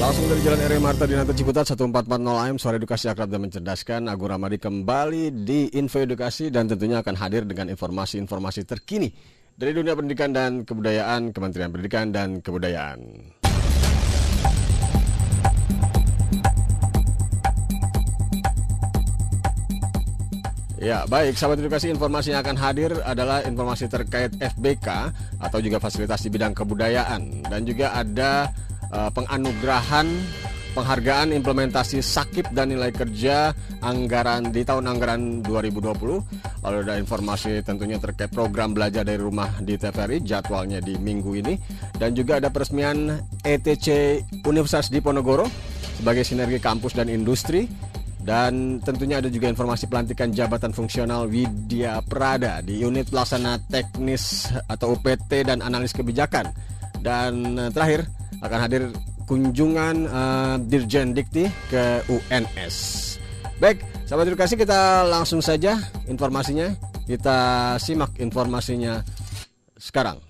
Langsung dari Jalan R. Marta Dinata Ciputat 1440 AM Suara Edukasi Akrab dan Mencerdaskan Agung Ramadi kembali di Info Edukasi dan tentunya akan hadir dengan informasi-informasi terkini dari dunia pendidikan dan kebudayaan Kementerian Pendidikan dan Kebudayaan. Ya, baik, sahabat edukasi informasi yang akan hadir adalah informasi terkait FBK atau juga fasilitas di bidang kebudayaan dan juga ada uh, penganugerahan penghargaan implementasi sakit dan nilai kerja anggaran di tahun anggaran 2020. Lalu ada informasi tentunya terkait program belajar dari rumah di TVRI jadwalnya di minggu ini dan juga ada peresmian ETC Universitas Diponegoro sebagai sinergi kampus dan industri dan tentunya ada juga informasi pelantikan jabatan fungsional Widya Prada di unit pelaksana teknis atau UPT dan analis kebijakan. Dan eh, terakhir akan hadir kunjungan uh, Dirjen Dikti ke UNS. Baik, sahabat edukasi kita langsung saja informasinya. Kita simak informasinya sekarang.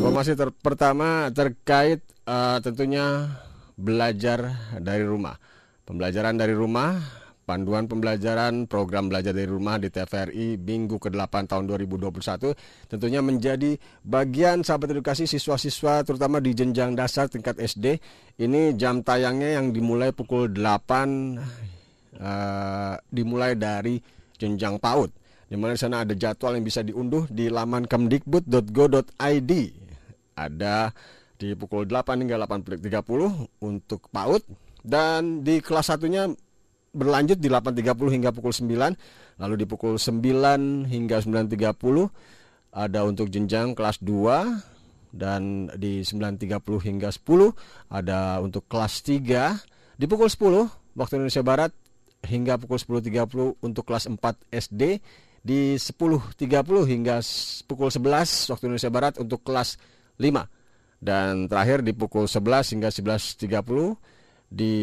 Informasi ter pertama terkait uh, tentunya belajar dari rumah. Pembelajaran dari rumah, panduan pembelajaran program belajar dari rumah di TVRI minggu ke-8 tahun 2021 tentunya menjadi bagian sahabat edukasi siswa-siswa terutama di jenjang dasar tingkat SD. Ini jam tayangnya yang dimulai pukul 8 uh, dimulai dari jenjang PAUD di mana di sana ada jadwal yang bisa diunduh di laman kemdikbud.go.id ada di pukul 8 hingga 8.30 untuk PAUD dan di kelas satunya berlanjut di 8.30 hingga pukul 9 lalu di pukul 9 hingga 9.30 ada untuk jenjang kelas 2 dan di 9.30 hingga 10 ada untuk kelas 3 di pukul 10 waktu Indonesia Barat hingga pukul 10.30 untuk kelas 4 SD di 10.30 hingga pukul 11 waktu Indonesia Barat untuk kelas 5 dan terakhir di pukul 11 hingga 11.30 di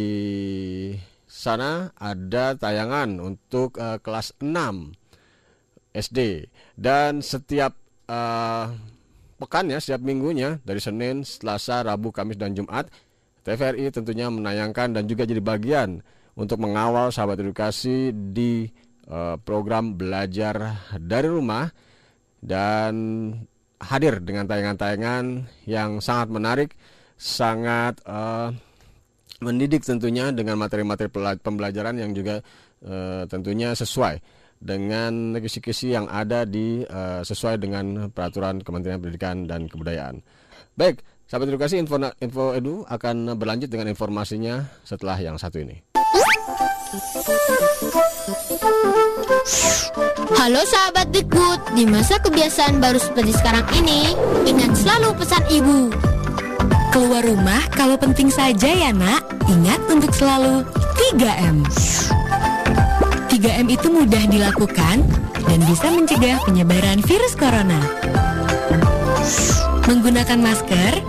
sana ada tayangan untuk uh, kelas 6 SD dan setiap uh, pekan ya setiap minggunya dari Senin, Selasa, Rabu, Kamis dan Jumat TVRI tentunya menayangkan dan juga jadi bagian untuk mengawal sahabat edukasi di uh, program belajar dari rumah dan hadir dengan tayangan-tayangan yang sangat menarik, sangat uh, mendidik tentunya dengan materi-materi pembelajaran yang juga uh, tentunya sesuai dengan kisi-kisi yang ada di uh, sesuai dengan peraturan Kementerian Pendidikan dan Kebudayaan. Baik, sahabat edukasi info info edu akan berlanjut dengan informasinya setelah yang satu ini. Halo sahabat Dikbud, di masa kebiasaan baru seperti sekarang ini, ingat selalu pesan ibu. Keluar rumah kalau penting saja ya nak, ingat untuk selalu 3M. 3M itu mudah dilakukan dan bisa mencegah penyebaran virus corona. Menggunakan masker,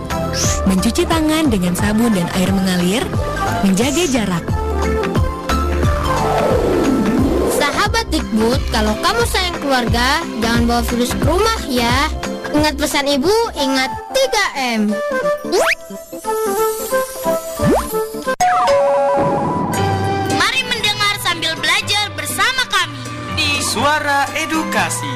mencuci tangan dengan sabun dan air mengalir, menjaga jarak. Sahabat Dikbud, kalau kamu sayang keluarga, jangan bawa virus ke rumah ya. Ingat pesan ibu, ingat 3M. Mari mendengar sambil belajar bersama kami di Suara Edukasi.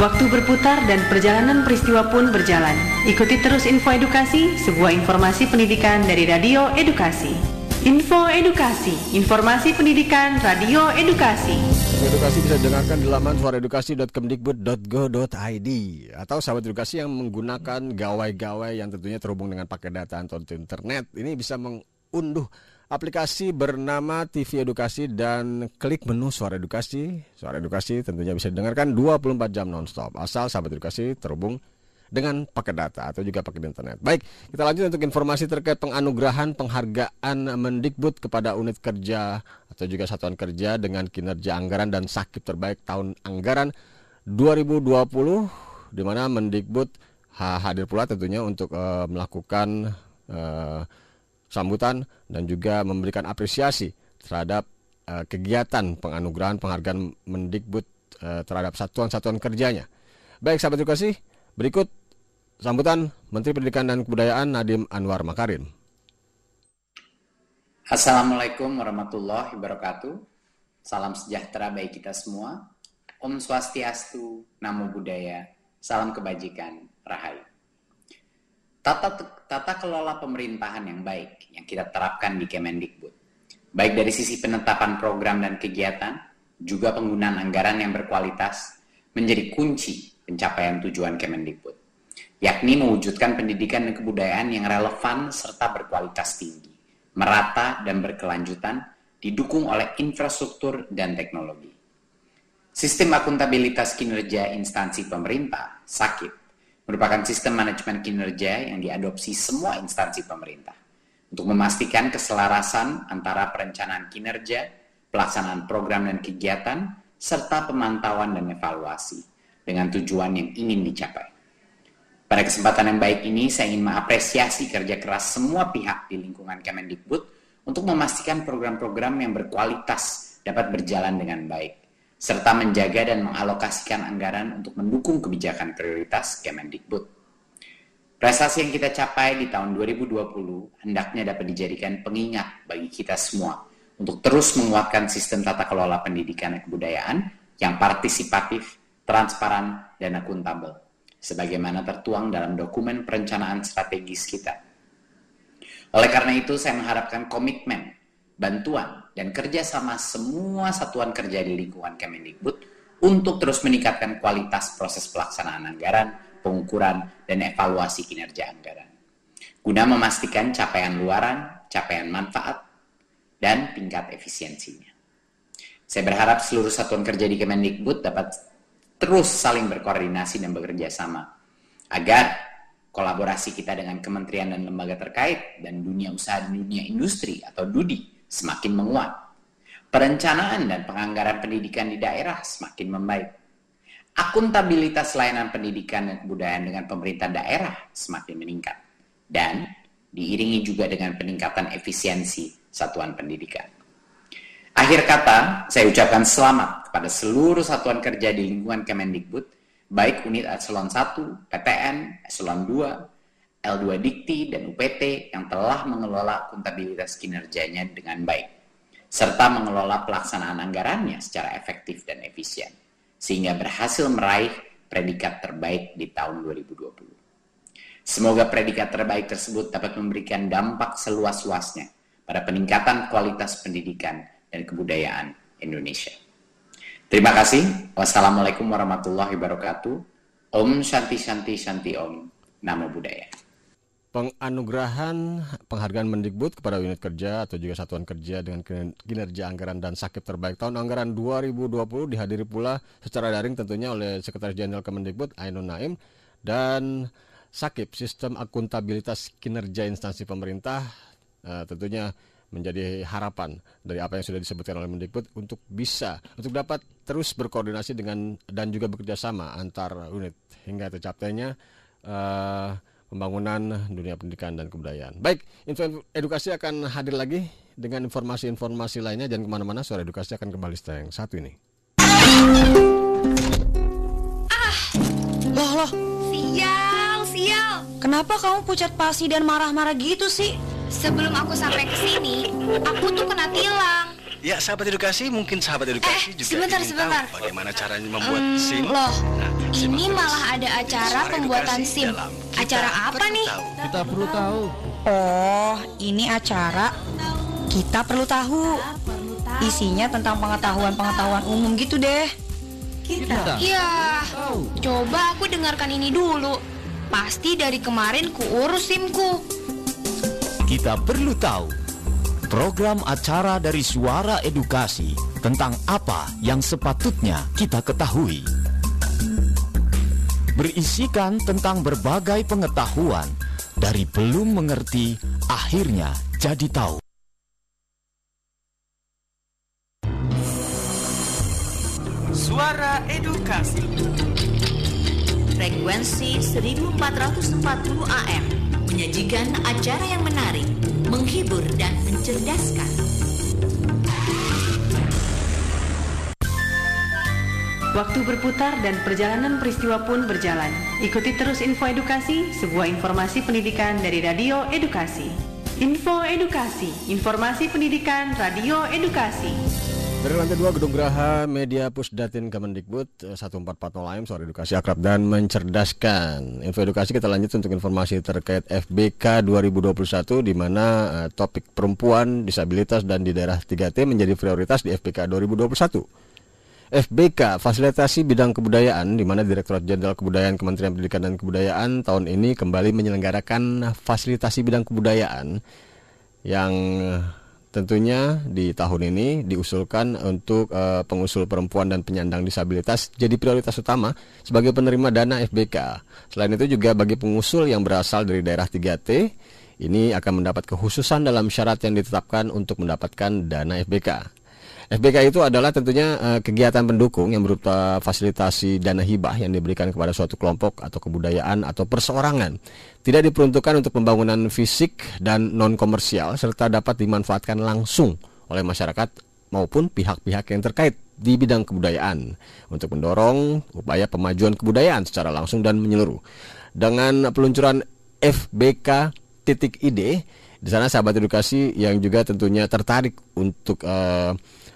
Waktu berputar dan perjalanan peristiwa pun berjalan. Ikuti terus info edukasi, sebuah informasi pendidikan dari Radio Edukasi. Info Edukasi, informasi pendidikan Radio Edukasi. Edukasi bisa didengarkan di laman suaraedukasi.kemdikbud.go.id atau sahabat edukasi yang menggunakan gawai-gawai yang tentunya terhubung dengan pakai data atau internet ini bisa mengunduh aplikasi bernama TV Edukasi dan klik menu Suara Edukasi. Suara Edukasi tentunya bisa didengarkan 24 jam nonstop. Asal sahabat edukasi terhubung dengan paket data atau juga paket internet. Baik, kita lanjut untuk informasi terkait penganugerahan penghargaan Mendikbud kepada unit kerja atau juga satuan kerja dengan kinerja anggaran dan sakit terbaik tahun anggaran 2020 di mana Mendikbud hadir pula tentunya untuk uh, melakukan uh, sambutan dan juga memberikan apresiasi terhadap uh, kegiatan penganugerahan penghargaan Mendikbud terhadap satuan-satuan kerjanya. Baik sahabat edukasi, berikut sambutan Menteri Pendidikan dan Kebudayaan Nadiem Anwar Makarim. Assalamualaikum warahmatullahi wabarakatuh. Salam sejahtera bagi kita semua. Om Swastiastu, Namo Buddhaya, salam kebajikan, Rahayu. Tata, tata kelola pemerintahan yang baik yang kita terapkan di Kemendikbud. Baik dari sisi penetapan program dan kegiatan, juga penggunaan anggaran yang berkualitas menjadi kunci pencapaian tujuan Kemendikbud, yakni mewujudkan pendidikan dan kebudayaan yang relevan serta berkualitas tinggi, merata dan berkelanjutan, didukung oleh infrastruktur dan teknologi. Sistem akuntabilitas kinerja instansi pemerintah, SAKIP, merupakan sistem manajemen kinerja yang diadopsi semua instansi pemerintah untuk memastikan keselarasan antara perencanaan kinerja, pelaksanaan program dan kegiatan, serta pemantauan dan evaluasi dengan tujuan yang ingin dicapai. Pada kesempatan yang baik ini, saya ingin mengapresiasi kerja keras semua pihak di lingkungan Kemendikbud untuk memastikan program-program yang berkualitas dapat berjalan dengan baik serta menjaga dan mengalokasikan anggaran untuk mendukung kebijakan prioritas Kemendikbud. Prestasi yang kita capai di tahun 2020 hendaknya dapat dijadikan pengingat bagi kita semua untuk terus menguatkan sistem tata kelola pendidikan dan kebudayaan yang partisipatif, transparan, dan akuntabel, sebagaimana tertuang dalam dokumen perencanaan strategis kita. Oleh karena itu, saya mengharapkan komitmen bantuan, dan kerjasama semua satuan kerja di lingkungan Kemendikbud untuk terus meningkatkan kualitas proses pelaksanaan anggaran, pengukuran, dan evaluasi kinerja anggaran. Guna memastikan capaian luaran, capaian manfaat, dan tingkat efisiensinya. Saya berharap seluruh satuan kerja di Kemendikbud dapat terus saling berkoordinasi dan bekerja sama agar kolaborasi kita dengan kementerian dan lembaga terkait dan dunia usaha dan dunia industri atau DUDI semakin menguat. Perencanaan dan penganggaran pendidikan di daerah semakin membaik. Akuntabilitas layanan pendidikan dan kebudayaan dengan pemerintah daerah semakin meningkat. Dan diiringi juga dengan peningkatan efisiensi satuan pendidikan. Akhir kata, saya ucapkan selamat kepada seluruh satuan kerja di lingkungan Kemendikbud, baik unit eselon 1, PTN, eselon 2, L2 Dikti, dan UPT yang telah mengelola akuntabilitas kinerjanya dengan baik, serta mengelola pelaksanaan anggarannya secara efektif dan efisien, sehingga berhasil meraih predikat terbaik di tahun 2020. Semoga predikat terbaik tersebut dapat memberikan dampak seluas-luasnya pada peningkatan kualitas pendidikan dan kebudayaan Indonesia. Terima kasih. Wassalamualaikum warahmatullahi wabarakatuh. Om Shanti Shanti Shanti Om. Namo Buddhaya penganugerahan penghargaan Mendikbud kepada unit kerja atau juga satuan kerja dengan kinerja anggaran dan sakit terbaik tahun anggaran 2020 dihadiri pula secara daring tentunya oleh Sekretaris Jenderal Kemendikbud Ainun Naim dan Sakip Sistem Akuntabilitas Kinerja Instansi Pemerintah uh, tentunya menjadi harapan dari apa yang sudah disebutkan oleh Mendikbud untuk bisa untuk dapat terus berkoordinasi dengan dan juga bekerja sama antar unit hingga tercapainya uh, pembangunan dunia pendidikan dan kebudayaan. Baik, info edukasi akan hadir lagi dengan informasi-informasi lainnya. Jangan ke mana-mana, suara edukasi akan kembali setelah yang satu ini. Ah, loh loh, sial, sial. Kenapa kamu pucat pasi dan marah-marah gitu sih? Sebelum aku sampai ke sini, aku tuh kena tilang. Ya, sahabat edukasi, mungkin sahabat edukasi Eh, juga sebentar, ingin sebentar. tahu bagaimana caranya membuat Hmm, SIM. loh, Nah, ini terus. malah ada acara Suara pembuatan SIM. Acara apa nih? Tahu. Kita perlu tahu. Oh, ini acara kita perlu tahu. Isinya tentang pengetahuan-pengetahuan umum gitu deh. Kita Iya, tahu. coba aku dengarkan ini dulu. Pasti dari kemarin ku urus SIMku. Kita perlu tahu program acara dari Suara Edukasi tentang apa yang sepatutnya kita ketahui. Berisikan tentang berbagai pengetahuan dari belum mengerti akhirnya jadi tahu. Suara Edukasi Frekuensi 1440 AM menyajikan acara yang menarik, menghibur dan mencerdaskan. Waktu berputar dan perjalanan peristiwa pun berjalan. Ikuti terus info edukasi, sebuah informasi pendidikan dari Radio Edukasi. Info Edukasi, informasi pendidikan Radio Edukasi. Dari lantai 2 Gedung Geraha Media Pusdatin Kemendikbud eh, 1440 AM Suara Edukasi Akrab dan Mencerdaskan. Info edukasi kita lanjut untuk informasi terkait FBK 2021 di mana eh, topik perempuan, disabilitas dan di daerah 3T menjadi prioritas di FBK 2021 FBK Fasilitasi Bidang Kebudayaan di mana Direktorat Jenderal Kebudayaan Kementerian Pendidikan dan Kebudayaan tahun ini kembali menyelenggarakan fasilitasi bidang kebudayaan yang tentunya di tahun ini diusulkan untuk uh, pengusul perempuan dan penyandang disabilitas jadi prioritas utama sebagai penerima dana FBK. Selain itu juga bagi pengusul yang berasal dari daerah 3T ini akan mendapat kekhususan dalam syarat yang ditetapkan untuk mendapatkan dana FBK. FBK itu adalah tentunya uh, kegiatan pendukung yang berupa fasilitasi dana hibah yang diberikan kepada suatu kelompok atau kebudayaan atau perseorangan. Tidak diperuntukkan untuk pembangunan fisik dan non komersial serta dapat dimanfaatkan langsung oleh masyarakat maupun pihak-pihak yang terkait di bidang kebudayaan untuk mendorong upaya pemajuan kebudayaan secara langsung dan menyeluruh. Dengan peluncuran FBK titik ID di sana sahabat edukasi yang juga tentunya tertarik untuk uh,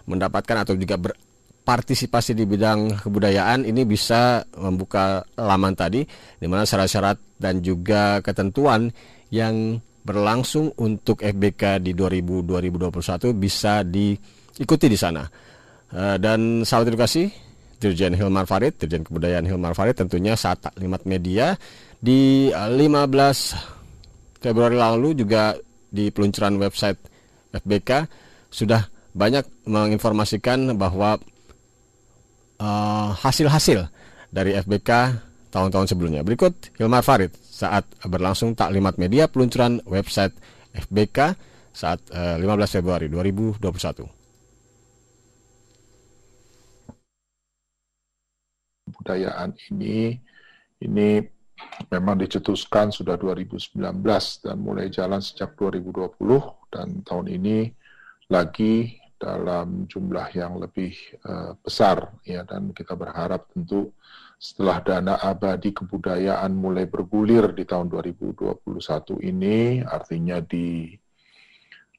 mendapatkan atau juga berpartisipasi di bidang kebudayaan ini bisa membuka laman tadi di mana syarat-syarat dan juga ketentuan yang berlangsung untuk FBK di 2000-2021 bisa diikuti di sana. Uh, dan sahabat edukasi, Dirjen Hilmar Farid, Dirjen Kebudayaan Hilmar Farid tentunya saat taklimat media di 15 Februari lalu juga di peluncuran website FBK sudah banyak menginformasikan bahwa hasil-hasil uh, dari FBK tahun-tahun sebelumnya. Berikut Hilmar Farid saat berlangsung taklimat media peluncuran website FBK saat uh, 15 Februari 2021. Budayaan ini ini memang dicetuskan sudah 2019 dan mulai jalan sejak 2020 dan tahun ini lagi dalam jumlah yang lebih uh, besar ya dan kita berharap tentu setelah dana abadi kebudayaan mulai bergulir di tahun 2021 ini artinya di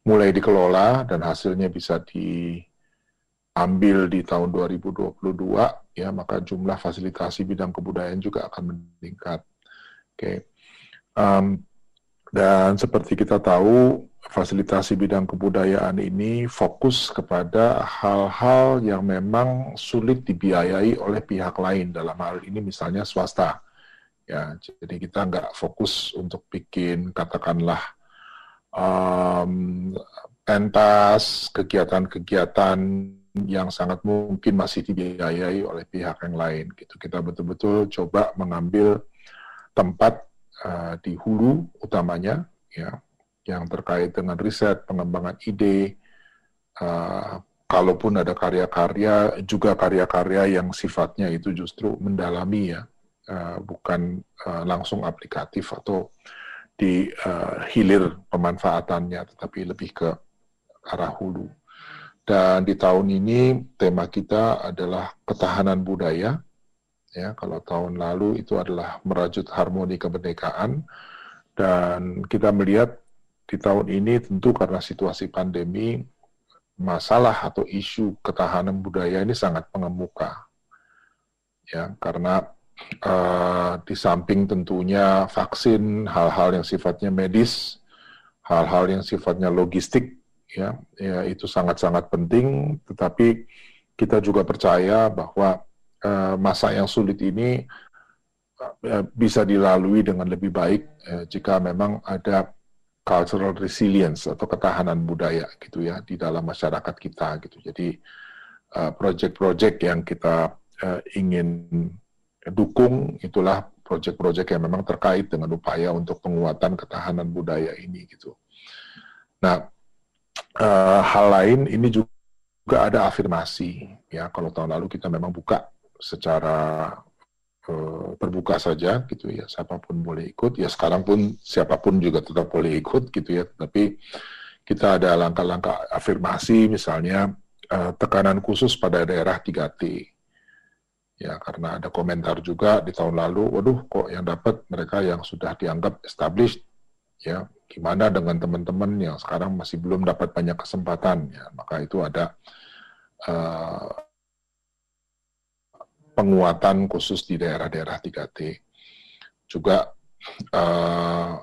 mulai dikelola dan hasilnya bisa diambil di tahun 2022 ya maka jumlah fasilitasi bidang kebudayaan juga akan meningkat. Oke. Okay. Um, dan seperti kita tahu, fasilitasi bidang kebudayaan ini fokus kepada hal-hal yang memang sulit dibiayai oleh pihak lain. Dalam hal ini misalnya swasta. Ya, jadi kita nggak fokus untuk bikin katakanlah um, pentas, kegiatan-kegiatan yang sangat mungkin masih dibiayai oleh pihak yang lain. Gitu. Kita betul-betul coba mengambil tempat uh, di hulu utamanya ya yang terkait dengan riset pengembangan ide uh, kalaupun ada karya-karya juga karya-karya yang sifatnya itu justru mendalami ya uh, bukan uh, langsung aplikatif atau di uh, hilir pemanfaatannya tetapi lebih ke arah hulu. Dan di tahun ini tema kita adalah ketahanan budaya. Ya, kalau tahun lalu itu adalah merajut harmoni kemerdekaan. Dan kita melihat di tahun ini tentu karena situasi pandemi masalah atau isu ketahanan budaya ini sangat mengemuka. Ya, karena uh, di samping tentunya vaksin, hal-hal yang sifatnya medis, hal-hal yang sifatnya logistik ya, ya itu sangat-sangat penting, tetapi kita juga percaya bahwa Eh, masa yang sulit ini eh, bisa dilalui dengan lebih baik eh, jika memang ada cultural resilience atau ketahanan budaya gitu ya di dalam masyarakat kita gitu. Jadi uh, project-project yang kita uh, ingin dukung itulah project-project yang memang terkait dengan upaya untuk penguatan ketahanan budaya ini gitu. Nah, uh, hal lain ini juga ada afirmasi ya kalau tahun lalu kita memang buka secara uh, terbuka saja gitu ya. Siapa pun boleh ikut. Ya sekarang pun siapa pun juga tetap boleh ikut gitu ya. Tapi kita ada langkah-langkah afirmasi misalnya uh, tekanan khusus pada daerah 3T ya karena ada komentar juga di tahun lalu, waduh kok yang dapat mereka yang sudah dianggap established, ya gimana dengan teman-teman yang sekarang masih belum dapat banyak kesempatan, ya maka itu ada uh, penguatan khusus di daerah-daerah 3T. Juga uh,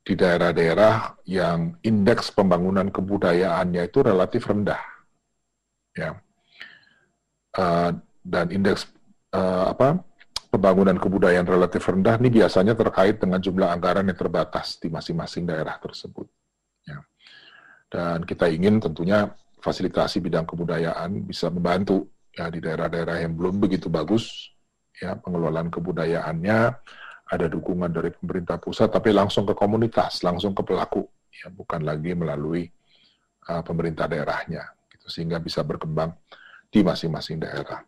di daerah-daerah yang indeks pembangunan kebudayaannya itu relatif rendah, ya. Uh, dan indeks uh, apa pembangunan kebudayaan relatif rendah ini biasanya terkait dengan jumlah anggaran yang terbatas di masing-masing daerah tersebut. Ya. Dan kita ingin tentunya fasilitasi bidang kebudayaan bisa membantu ya di daerah-daerah yang belum begitu bagus ya pengelolaan kebudayaannya ada dukungan dari pemerintah pusat tapi langsung ke komunitas langsung ke pelaku ya bukan lagi melalui uh, pemerintah daerahnya gitu sehingga bisa berkembang di masing-masing daerah.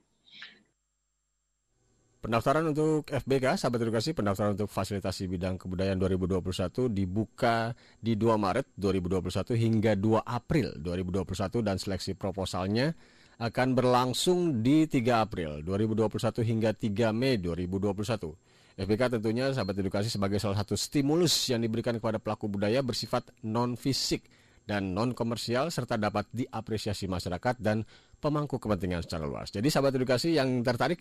Pendaftaran untuk FBK, sahabat edukasi, pendaftaran untuk fasilitasi bidang kebudayaan 2021 dibuka di 2 Maret 2021 hingga 2 April 2021 dan seleksi proposalnya akan berlangsung di 3 April 2021 hingga 3 Mei 2021. FBK tentunya sahabat edukasi sebagai salah satu stimulus yang diberikan kepada pelaku budaya bersifat non-fisik dan non-komersial serta dapat diapresiasi masyarakat dan pemangku kepentingan secara luas. Jadi sahabat edukasi yang tertarik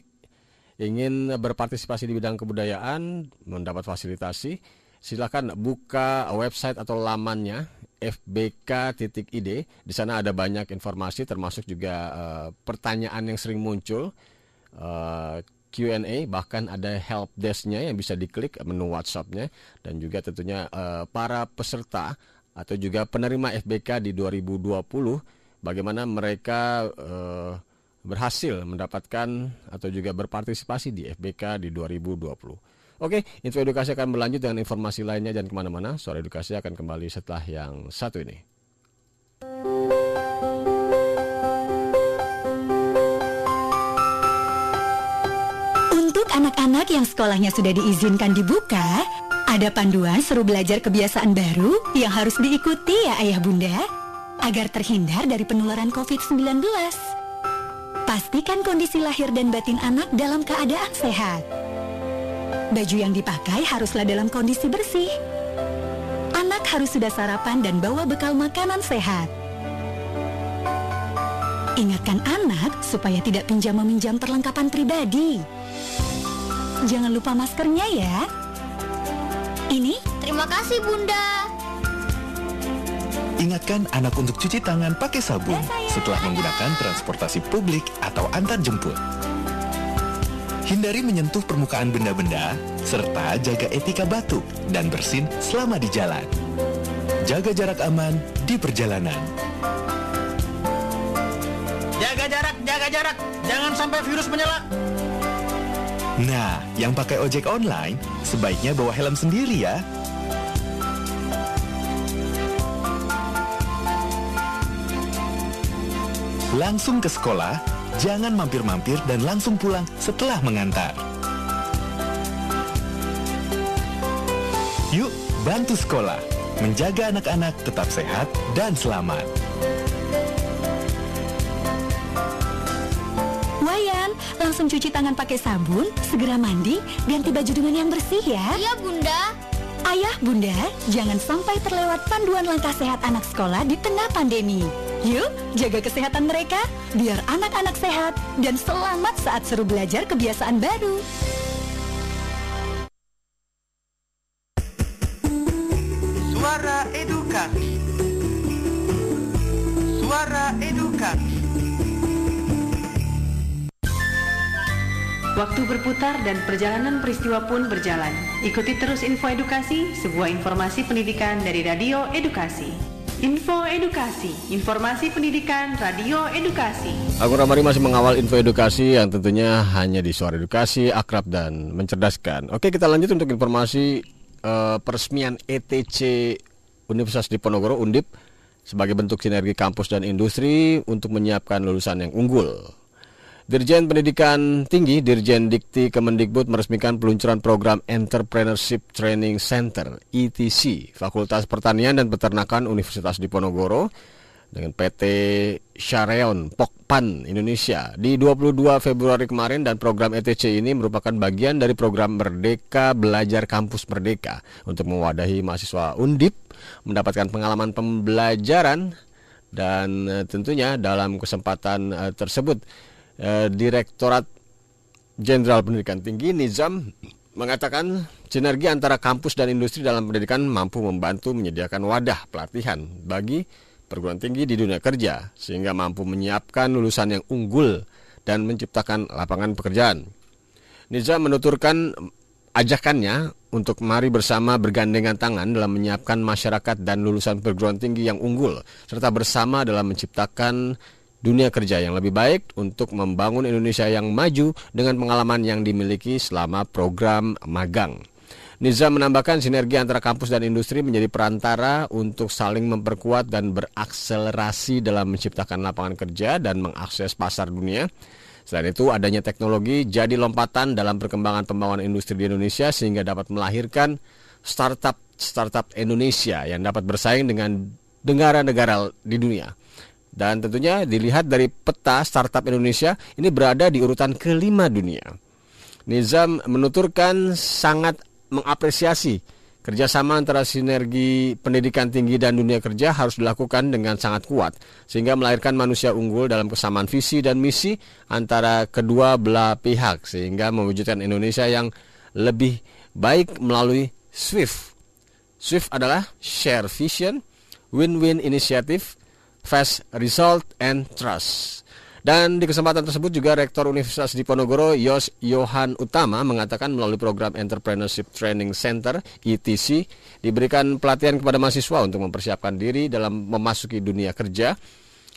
ingin berpartisipasi di bidang kebudayaan, mendapat fasilitasi, silakan buka website atau lamannya fbk.id. Di sana ada banyak informasi termasuk juga uh, pertanyaan yang sering muncul. Uh, Q&A bahkan ada help desk-nya yang bisa diklik menu WhatsApp-nya dan juga tentunya uh, para peserta atau juga penerima FBK di 2020 bagaimana mereka uh, berhasil mendapatkan atau juga berpartisipasi di FBK di 2020. Oke, info edukasi akan berlanjut dengan informasi lainnya dan ke mana-mana. Suara edukasi akan kembali setelah yang satu ini. Untuk anak-anak yang sekolahnya sudah diizinkan dibuka, ada panduan seru belajar kebiasaan baru yang harus diikuti ya ayah bunda, agar terhindar dari penularan COVID-19. Pastikan kondisi lahir dan batin anak dalam keadaan sehat. Baju yang dipakai haruslah dalam kondisi bersih. Anak harus sudah sarapan dan bawa bekal makanan sehat. Ingatkan anak supaya tidak pinjam-meminjam perlengkapan pribadi. Jangan lupa maskernya ya. Ini? Terima kasih, Bunda. Ingatkan anak untuk cuci tangan pakai sabun setelah menggunakan transportasi publik atau antar jemput. Hindari menyentuh permukaan benda-benda, serta jaga etika batuk dan bersin selama di jalan. Jaga jarak aman di perjalanan. Jaga jarak, jaga jarak, jangan sampai virus menyala. Nah, yang pakai ojek online, sebaiknya bawa helm sendiri ya. Langsung ke sekolah, jangan mampir-mampir dan langsung pulang setelah mengantar. Yuk, bantu sekolah, menjaga anak-anak tetap sehat dan selamat. Wayan, langsung cuci tangan pakai sabun, segera mandi, ganti baju dengan yang bersih ya. Iya, Bunda. Ayah, Bunda, jangan sampai terlewat panduan langkah sehat anak sekolah di tengah pandemi. Yuk, jaga kesehatan mereka biar anak-anak sehat dan selamat saat seru belajar kebiasaan baru. Suara Edukasi Suara Edukasi Waktu berputar dan perjalanan peristiwa pun berjalan. Ikuti terus info edukasi, sebuah informasi pendidikan dari Radio Edukasi. Info Edukasi, informasi pendidikan Radio Edukasi. Aku Ramari masih mengawal info edukasi yang tentunya hanya di suara edukasi, akrab dan mencerdaskan. Oke kita lanjut untuk informasi eh, peresmian ETC Universitas Diponegoro Undip sebagai bentuk sinergi kampus dan industri untuk menyiapkan lulusan yang unggul. Dirjen Pendidikan Tinggi Dirjen Dikti Kemendikbud meresmikan peluncuran program Entrepreneurship Training Center ETC Fakultas Pertanian dan Peternakan Universitas Diponegoro dengan PT Shareon Pokpan Indonesia. Di 22 Februari kemarin dan program ETC ini merupakan bagian dari program Merdeka Belajar Kampus Merdeka. Untuk mewadahi mahasiswa Undip mendapatkan pengalaman pembelajaran dan eh, tentunya dalam kesempatan eh, tersebut eh, Direktorat Jenderal Pendidikan Tinggi Nizam mengatakan sinergi antara kampus dan industri dalam pendidikan mampu membantu menyediakan wadah pelatihan bagi perguruan tinggi di dunia kerja sehingga mampu menyiapkan lulusan yang unggul dan menciptakan lapangan pekerjaan. Nizam menuturkan ajakannya untuk mari bersama bergandengan tangan dalam menyiapkan masyarakat dan lulusan perguruan tinggi yang unggul serta bersama dalam menciptakan dunia kerja yang lebih baik untuk membangun Indonesia yang maju dengan pengalaman yang dimiliki selama program magang. Nizam menambahkan sinergi antara kampus dan industri menjadi perantara untuk saling memperkuat dan berakselerasi dalam menciptakan lapangan kerja dan mengakses pasar dunia. Selain itu, adanya teknologi jadi lompatan dalam perkembangan pembangunan industri di Indonesia sehingga dapat melahirkan startup startup Indonesia yang dapat bersaing dengan negara-negara di dunia. Dan tentunya dilihat dari peta startup Indonesia ini berada di urutan kelima dunia. Nizam menuturkan sangat mengapresiasi kerjasama antara sinergi pendidikan tinggi dan dunia kerja harus dilakukan dengan sangat kuat sehingga melahirkan manusia unggul dalam kesamaan visi dan misi antara kedua belah pihak sehingga mewujudkan Indonesia yang lebih baik melalui SWIFT. SWIFT adalah Share Vision, Win-Win Initiative, Fast Result and Trust. Dan di kesempatan tersebut juga Rektor Universitas Diponegoro Yos Yohan Utama mengatakan melalui program Entrepreneurship Training Center ETC diberikan pelatihan kepada mahasiswa untuk mempersiapkan diri dalam memasuki dunia kerja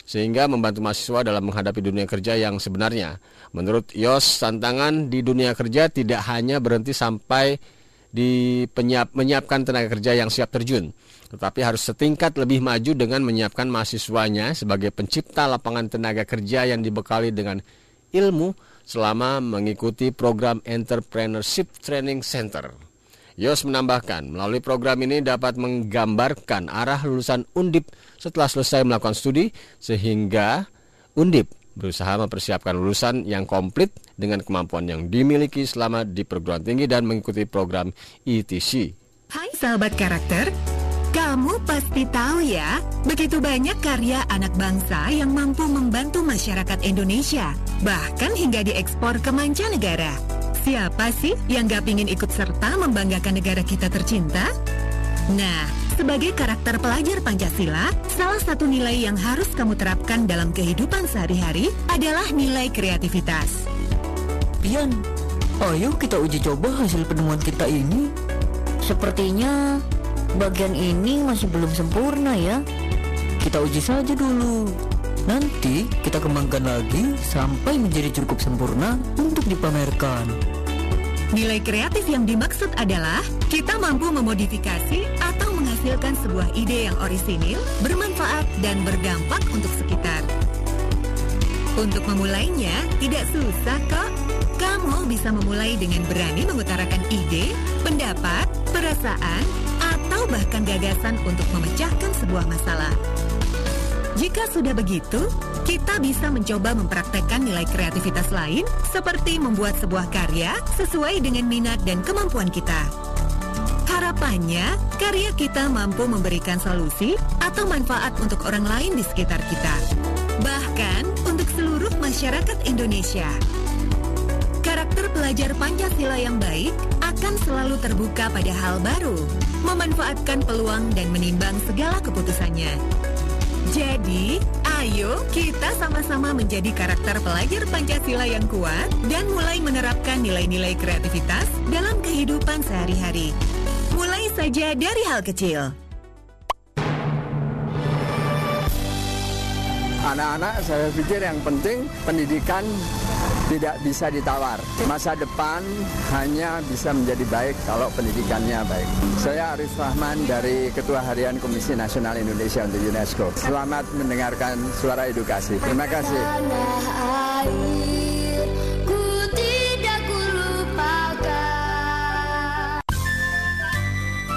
sehingga membantu mahasiswa dalam menghadapi dunia kerja yang sebenarnya. Menurut Yos, tantangan di dunia kerja tidak hanya berhenti sampai di penyiap, menyiapkan tenaga kerja yang siap terjun, tetapi harus setingkat lebih maju dengan menyiapkan mahasiswanya sebagai pencipta lapangan tenaga kerja yang dibekali dengan ilmu selama mengikuti program Entrepreneurship Training Center. Yos menambahkan, melalui program ini dapat menggambarkan arah lulusan Undip setelah selesai melakukan studi, sehingga Undip berusaha mempersiapkan lulusan yang komplit dengan kemampuan yang dimiliki selama di perguruan tinggi dan mengikuti program ETC. Hai sahabat karakter, kamu pasti tahu ya, begitu banyak karya anak bangsa yang mampu membantu masyarakat Indonesia, bahkan hingga diekspor ke mancanegara. Siapa sih yang gak pingin ikut serta membanggakan negara kita tercinta? Nah, sebagai karakter pelajar Pancasila, salah satu nilai yang harus kamu terapkan dalam kehidupan sehari-hari adalah nilai kreativitas. Pian, ayo kita uji coba hasil penemuan kita ini. Sepertinya bagian ini masih belum sempurna ya. Kita uji saja dulu. Nanti kita kembangkan lagi sampai menjadi cukup sempurna untuk dipamerkan. Nilai kreatif yang dimaksud adalah kita mampu memodifikasi atau menghasilkan sebuah ide yang orisinil, bermanfaat, dan berdampak untuk sekitar. Untuk memulainya, tidak susah kok. Kamu bisa memulai dengan berani mengutarakan ide, pendapat, perasaan, atau bahkan gagasan untuk memecahkan sebuah masalah. Jika sudah begitu, kita bisa mencoba mempraktekkan nilai kreativitas lain seperti membuat sebuah karya sesuai dengan minat dan kemampuan kita. Harapannya, karya kita mampu memberikan solusi atau manfaat untuk orang lain di sekitar kita. Bahkan untuk seluruh masyarakat Indonesia. Karakter pelajar Pancasila yang baik akan selalu terbuka pada hal baru, memanfaatkan peluang dan menimbang segala keputusannya. Jadi, Ayo kita sama-sama menjadi karakter pelajar Pancasila yang kuat dan mulai menerapkan nilai-nilai kreativitas dalam kehidupan sehari-hari. Mulai saja dari hal kecil. Anak-anak saya pikir yang penting pendidikan tidak bisa ditawar. Masa depan hanya bisa menjadi baik kalau pendidikannya baik. Saya Arif Rahman dari Ketua Harian Komisi Nasional Indonesia untuk UNESCO. Selamat mendengarkan suara edukasi. Terima kasih.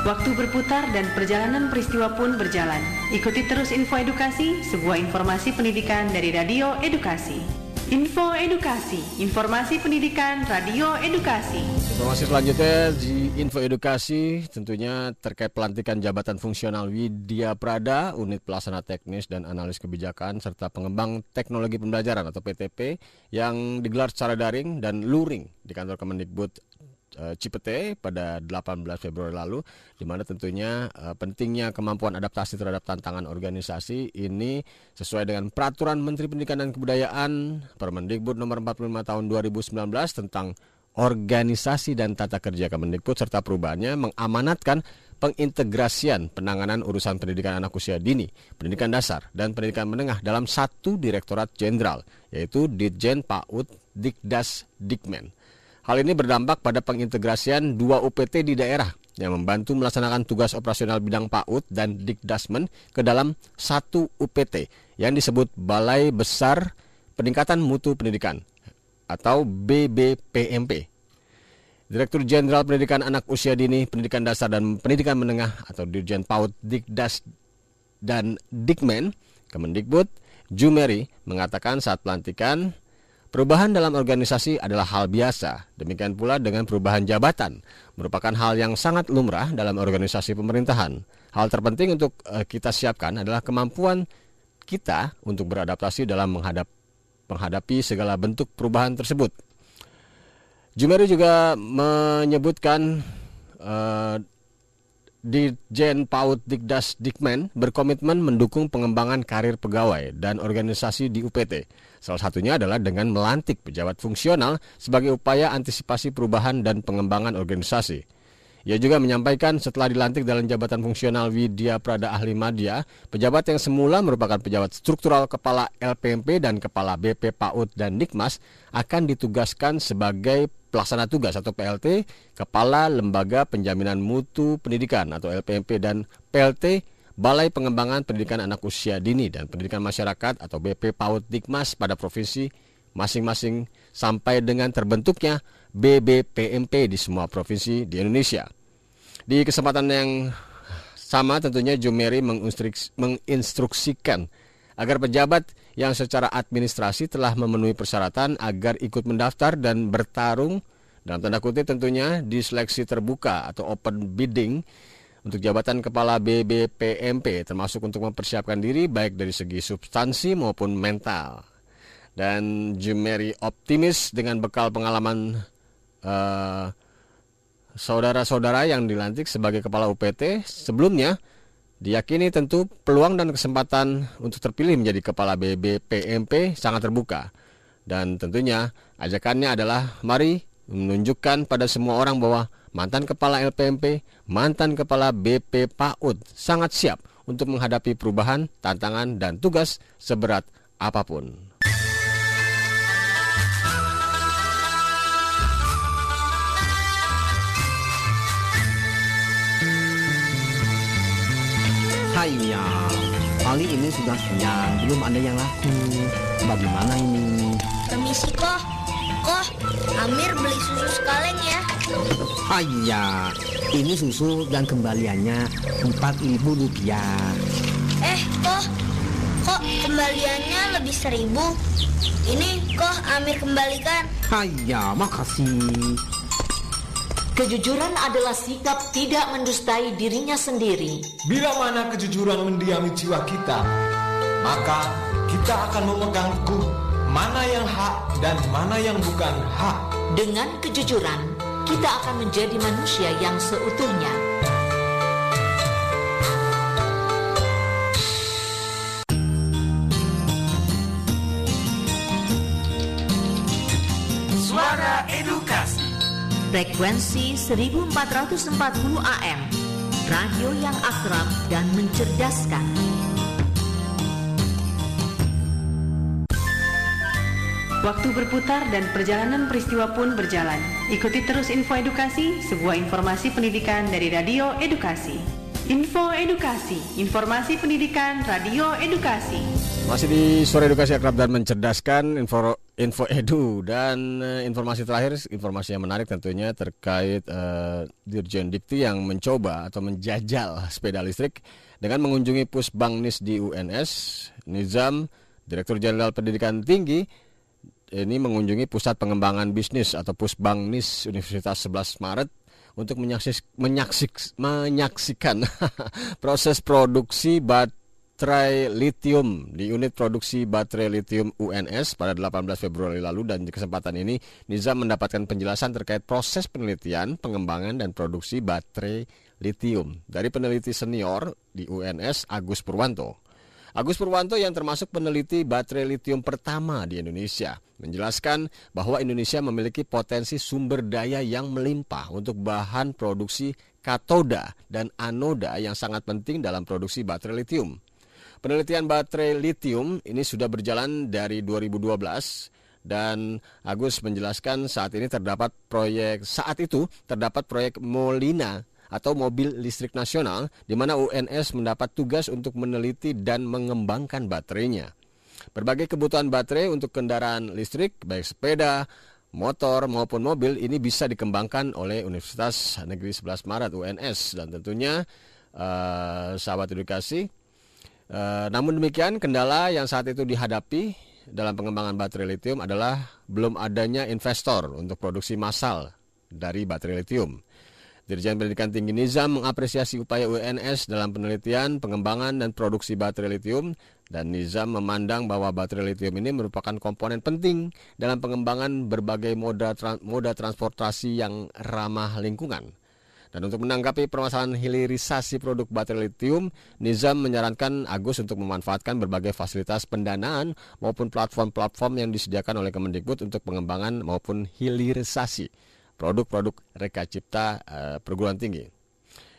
Waktu berputar dan perjalanan peristiwa pun berjalan. Ikuti terus info edukasi, sebuah informasi pendidikan dari Radio Edukasi. Info Edukasi, informasi pendidikan Radio Edukasi. Informasi selanjutnya di Info Edukasi tentunya terkait pelantikan jabatan fungsional Widya Prada, Unit Pelaksana Teknis dan Analis Kebijakan serta Pengembang Teknologi Pembelajaran atau PTP yang digelar secara daring dan luring di kantor Kemendikbud eh, Cipete pada 18 Februari lalu di mana tentunya eh, pentingnya kemampuan adaptasi terhadap tantangan organisasi ini sesuai dengan peraturan Menteri Pendidikan dan Kebudayaan Permendikbud nomor 45 tahun 2019 tentang organisasi dan tata kerja Kemendikbud serta perubahannya mengamanatkan pengintegrasian penanganan urusan pendidikan anak usia dini, pendidikan dasar, dan pendidikan menengah dalam satu direktorat jenderal, yaitu Ditjen PAUD Dikdas Dikmen. Hal ini berdampak pada pengintegrasian dua UPT di daerah yang membantu melaksanakan tugas operasional bidang PAUD dan Dikdasmen ke dalam satu UPT yang disebut Balai Besar Peningkatan Mutu Pendidikan atau BBPMP. Direktur Jenderal Pendidikan Anak Usia Dini, Pendidikan Dasar dan Pendidikan Menengah atau Dirjen PAUD Dikdas dan Dikmen, Kemendikbud, Jumeri mengatakan saat pelantikan Perubahan dalam organisasi adalah hal biasa, demikian pula dengan perubahan jabatan, merupakan hal yang sangat lumrah dalam organisasi pemerintahan. Hal terpenting untuk uh, kita siapkan adalah kemampuan kita untuk beradaptasi dalam menghadap, menghadapi segala bentuk perubahan tersebut. Jumeri juga menyebutkan uh, Ditjen PAUD Dikdas Dikmen berkomitmen mendukung pengembangan karir pegawai dan organisasi di UPT. Salah satunya adalah dengan melantik pejabat fungsional sebagai upaya antisipasi perubahan dan pengembangan organisasi. Ia juga menyampaikan setelah dilantik dalam jabatan fungsional Widya Prada Ahli Madya, pejabat yang semula merupakan pejabat struktural kepala LPMP dan kepala BP PAUD dan Dikmas akan ditugaskan sebagai pelaksana tugas atau PLT, Kepala Lembaga Penjaminan Mutu Pendidikan atau LPMP dan PLT Balai Pengembangan Pendidikan Anak Usia Dini dan Pendidikan Masyarakat atau BP PAUD Dikmas pada provinsi masing-masing sampai dengan terbentuknya BBPMP di semua provinsi di Indonesia. Di kesempatan yang sama tentunya Jumeri menginstruksikan agar pejabat yang secara administrasi telah memenuhi persyaratan agar ikut mendaftar dan bertarung dalam tanda kutip tentunya di seleksi terbuka atau open bidding untuk jabatan kepala BBPMP termasuk untuk mempersiapkan diri baik dari segi substansi maupun mental. Dan Jumeri optimis dengan bekal pengalaman uh, saudara-saudara yang dilantik sebagai kepala UPT sebelumnya Diyakini tentu peluang dan kesempatan untuk terpilih menjadi kepala BBPMP sangat terbuka. Dan tentunya ajakannya adalah mari menunjukkan pada semua orang bahwa mantan kepala LPMP, mantan kepala BP PAUD sangat siap untuk menghadapi perubahan, tantangan, dan tugas seberat apa pun. Hayya, kali ini sudah siang, belum ada yang laku. Bagaimana ini? Permisi kok. Kok, Amir beli susu sekaleng ya. Hayya, ini susu dan kembaliannya 4000 rupiah. Eh, kok. Kok kembaliannya lebih seribu? Ini kok Amir kembalikan. Hayya, makasih. Kejujuran adalah sikap tidak mendustai dirinya sendiri. Bila mana kejujuran mendiami jiwa kita, maka kita akan memegang teguh mana yang hak dan mana yang bukan hak. Dengan kejujuran, kita akan menjadi manusia yang seutuhnya. Frekuensi 1440 AM. Radio yang akrab dan mencerdaskan. Waktu berputar dan perjalanan peristiwa pun berjalan. Ikuti terus info edukasi, sebuah informasi pendidikan dari Radio Edukasi. Info Edukasi, informasi pendidikan Radio Edukasi. Masih di sore edukasi akrab dan mencerdaskan info info edu dan uh, informasi terakhir informasi yang menarik tentunya terkait uh, Dirjen Dikti yang mencoba atau menjajal sepeda listrik dengan mengunjungi Pusbangnis di UNS. Nizam, Direktur Jenderal Pendidikan Tinggi ini mengunjungi Pusat Pengembangan Bisnis atau Pusbangnis Universitas 11 Maret untuk menyaksik, menyaksik, menyaksikan proses produksi baterai lithium di unit produksi baterai lithium UNS pada 18 Februari lalu dan di kesempatan ini Nizam mendapatkan penjelasan terkait proses penelitian, pengembangan dan produksi baterai lithium dari peneliti senior di UNS Agus Purwanto. Agus Purwanto yang termasuk peneliti baterai lithium pertama di Indonesia menjelaskan bahwa Indonesia memiliki potensi sumber daya yang melimpah untuk bahan produksi katoda dan anoda yang sangat penting dalam produksi baterai lithium. Penelitian baterai lithium ini sudah berjalan dari 2012 dan Agus menjelaskan saat ini terdapat proyek saat itu terdapat proyek Molina atau mobil listrik nasional di mana UNS mendapat tugas untuk meneliti dan mengembangkan baterainya. Berbagai kebutuhan baterai untuk kendaraan listrik baik sepeda, motor maupun mobil ini bisa dikembangkan oleh Universitas Negeri 11 Maret UNS dan tentunya uh, sahabat edukasi uh, namun demikian kendala yang saat itu dihadapi dalam pengembangan baterai lithium adalah belum adanya investor untuk produksi massal dari baterai lithium. Dirjen Pendidikan Tinggi Nizam mengapresiasi upaya UNS dalam penelitian, pengembangan, dan produksi baterai lithium, dan Nizam memandang bahwa baterai lithium ini merupakan komponen penting dalam pengembangan berbagai moda, moda transportasi yang ramah lingkungan. Dan untuk menanggapi permasalahan hilirisasi produk baterai lithium, Nizam menyarankan Agus untuk memanfaatkan berbagai fasilitas pendanaan maupun platform-platform yang disediakan oleh Kemendikbud untuk pengembangan maupun hilirisasi produk-produk reka cipta uh, perguruan tinggi.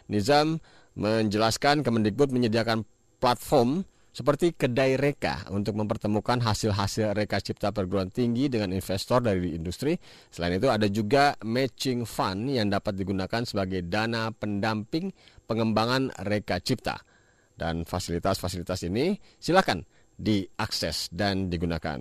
Nizam menjelaskan Kemendikbud menyediakan platform seperti kedai reka untuk mempertemukan hasil-hasil reka cipta perguruan tinggi dengan investor dari industri. Selain itu ada juga matching fund yang dapat digunakan sebagai dana pendamping pengembangan reka cipta. Dan fasilitas-fasilitas ini silakan diakses dan digunakan.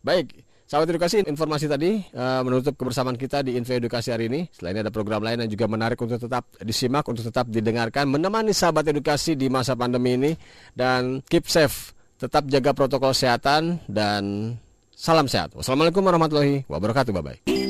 Baik, Sahabat edukasi, informasi tadi uh, menutup kebersamaan kita di Info Edukasi hari ini. Selain ada program lain yang juga menarik untuk tetap disimak, untuk tetap didengarkan, menemani sahabat edukasi di masa pandemi ini. Dan keep safe, tetap jaga protokol kesehatan dan salam sehat. Wassalamualaikum warahmatullahi wabarakatuh. Bye-bye.